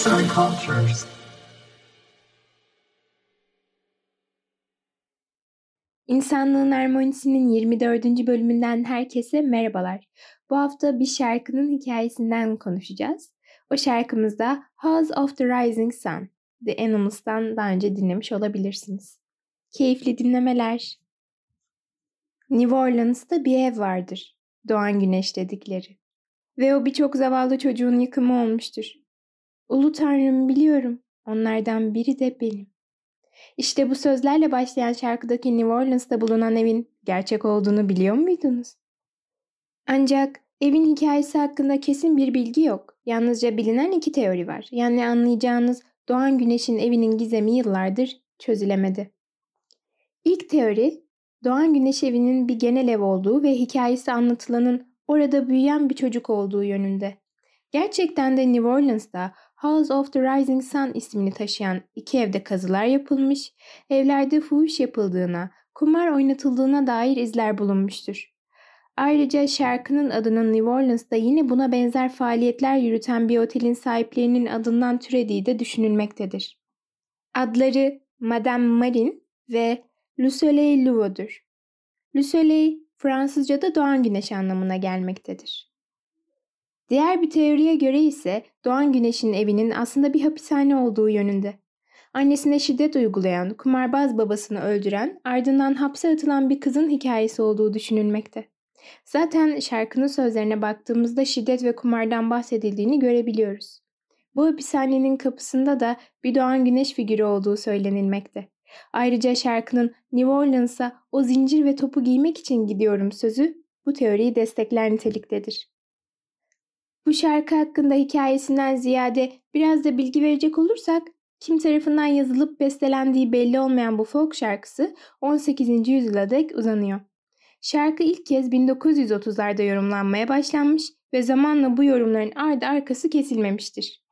Arts and Cultures. İnsanlığın Harmonisi'nin 24. bölümünden herkese merhabalar. Bu hafta bir şarkının hikayesinden konuşacağız. O şarkımız da House of the Rising Sun. The Animals'tan daha önce dinlemiş olabilirsiniz. Keyifli dinlemeler. New Orleans'ta bir ev vardır. Doğan Güneş dedikleri. Ve o birçok zavallı çocuğun yıkımı olmuştur. Ulu Tanrım biliyorum, onlardan biri de benim. İşte bu sözlerle başlayan şarkıdaki New Orleans'ta bulunan evin gerçek olduğunu biliyor muydunuz? Ancak evin hikayesi hakkında kesin bir bilgi yok. Yalnızca bilinen iki teori var. Yani anlayacağınız Doğan Güneş'in evinin gizemi yıllardır çözülemedi. İlk teori, Doğan Güneş evinin bir genel ev olduğu ve hikayesi anlatılanın orada büyüyen bir çocuk olduğu yönünde. Gerçekten de New Orleans'ta House of the Rising Sun ismini taşıyan iki evde kazılar yapılmış, evlerde fuhuş yapıldığına, kumar oynatıldığına dair izler bulunmuştur. Ayrıca şarkının adının New Orleans'ta yine buna benzer faaliyetler yürüten bir otelin sahiplerinin adından türediği de düşünülmektedir. Adları Madame Marin ve Le Soleil Louve'dur. Le Soleil Fransızca'da doğan güneş anlamına gelmektedir. Diğer bir teoriye göre ise doğan güneşin evinin aslında bir hapishane olduğu yönünde. Annesine şiddet uygulayan, kumarbaz babasını öldüren, ardından hapse atılan bir kızın hikayesi olduğu düşünülmekte. Zaten şarkının sözlerine baktığımızda şiddet ve kumardan bahsedildiğini görebiliyoruz. Bu hapishanenin kapısında da bir doğan güneş figürü olduğu söylenilmekte. Ayrıca şarkının New Orleans'a o zincir ve topu giymek için gidiyorum sözü bu teoriyi destekler niteliktedir. Bu şarkı hakkında hikayesinden ziyade biraz da bilgi verecek olursak, kim tarafından yazılıp bestelendiği belli olmayan bu folk şarkısı 18. yüzyıla dek uzanıyor. Şarkı ilk kez 1930'larda yorumlanmaya başlanmış ve zamanla bu yorumların ardı arkası kesilmemiştir.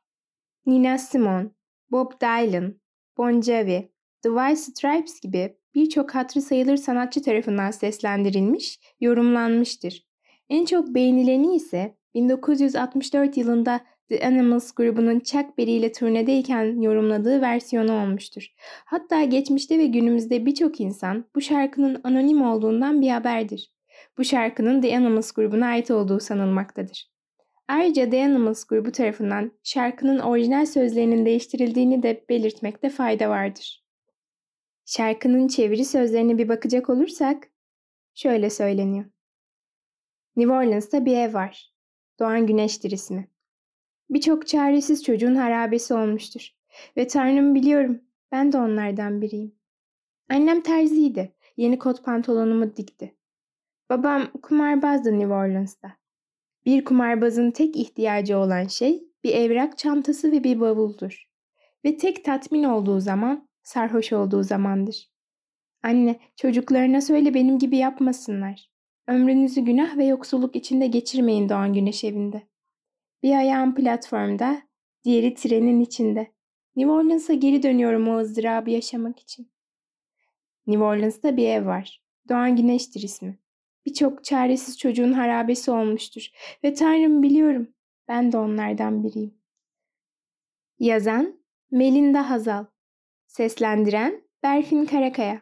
Nina Simone, Bob Dylan, Bon Jovi, The White Stripes gibi birçok hatırı sayılır sanatçı tarafından seslendirilmiş, yorumlanmıştır. En çok beğenileni ise 1964 yılında The Animals grubunun Chuck Berry ile turnedeyken yorumladığı versiyonu olmuştur. Hatta geçmişte ve günümüzde birçok insan bu şarkının anonim olduğundan bir haberdir. Bu şarkının The Animals grubuna ait olduğu sanılmaktadır. Ayrıca The Animals grubu tarafından şarkının orijinal sözlerinin değiştirildiğini de belirtmekte fayda vardır. Şarkının çeviri sözlerine bir bakacak olursak şöyle söyleniyor. New Orleans'ta bir ev var. Doğan Güneş'tir ismi. Birçok çaresiz çocuğun harabesi olmuştur. Ve Tanrım biliyorum, ben de onlardan biriyim. Annem terziydi. Yeni kot pantolonumu dikti. Babam kumarbazdı New Orleans'ta. Bir kumarbazın tek ihtiyacı olan şey bir evrak çantası ve bir bavuldur. Ve tek tatmin olduğu zaman sarhoş olduğu zamandır. Anne, çocuklarına söyle benim gibi yapmasınlar. Ömrünüzü günah ve yoksulluk içinde geçirmeyin Doğan Güneş evinde. Bir ayağım platformda, diğeri trenin içinde. New Orleans'a geri dönüyorum o ızdırabı yaşamak için. New Orleans'ta bir ev var. Doğan Güneş'tir ismi. Birçok çaresiz çocuğun harabesi olmuştur. Ve Tanrım biliyorum, ben de onlardan biriyim. Yazan Melinda Hazal Seslendiren Berfin Karakaya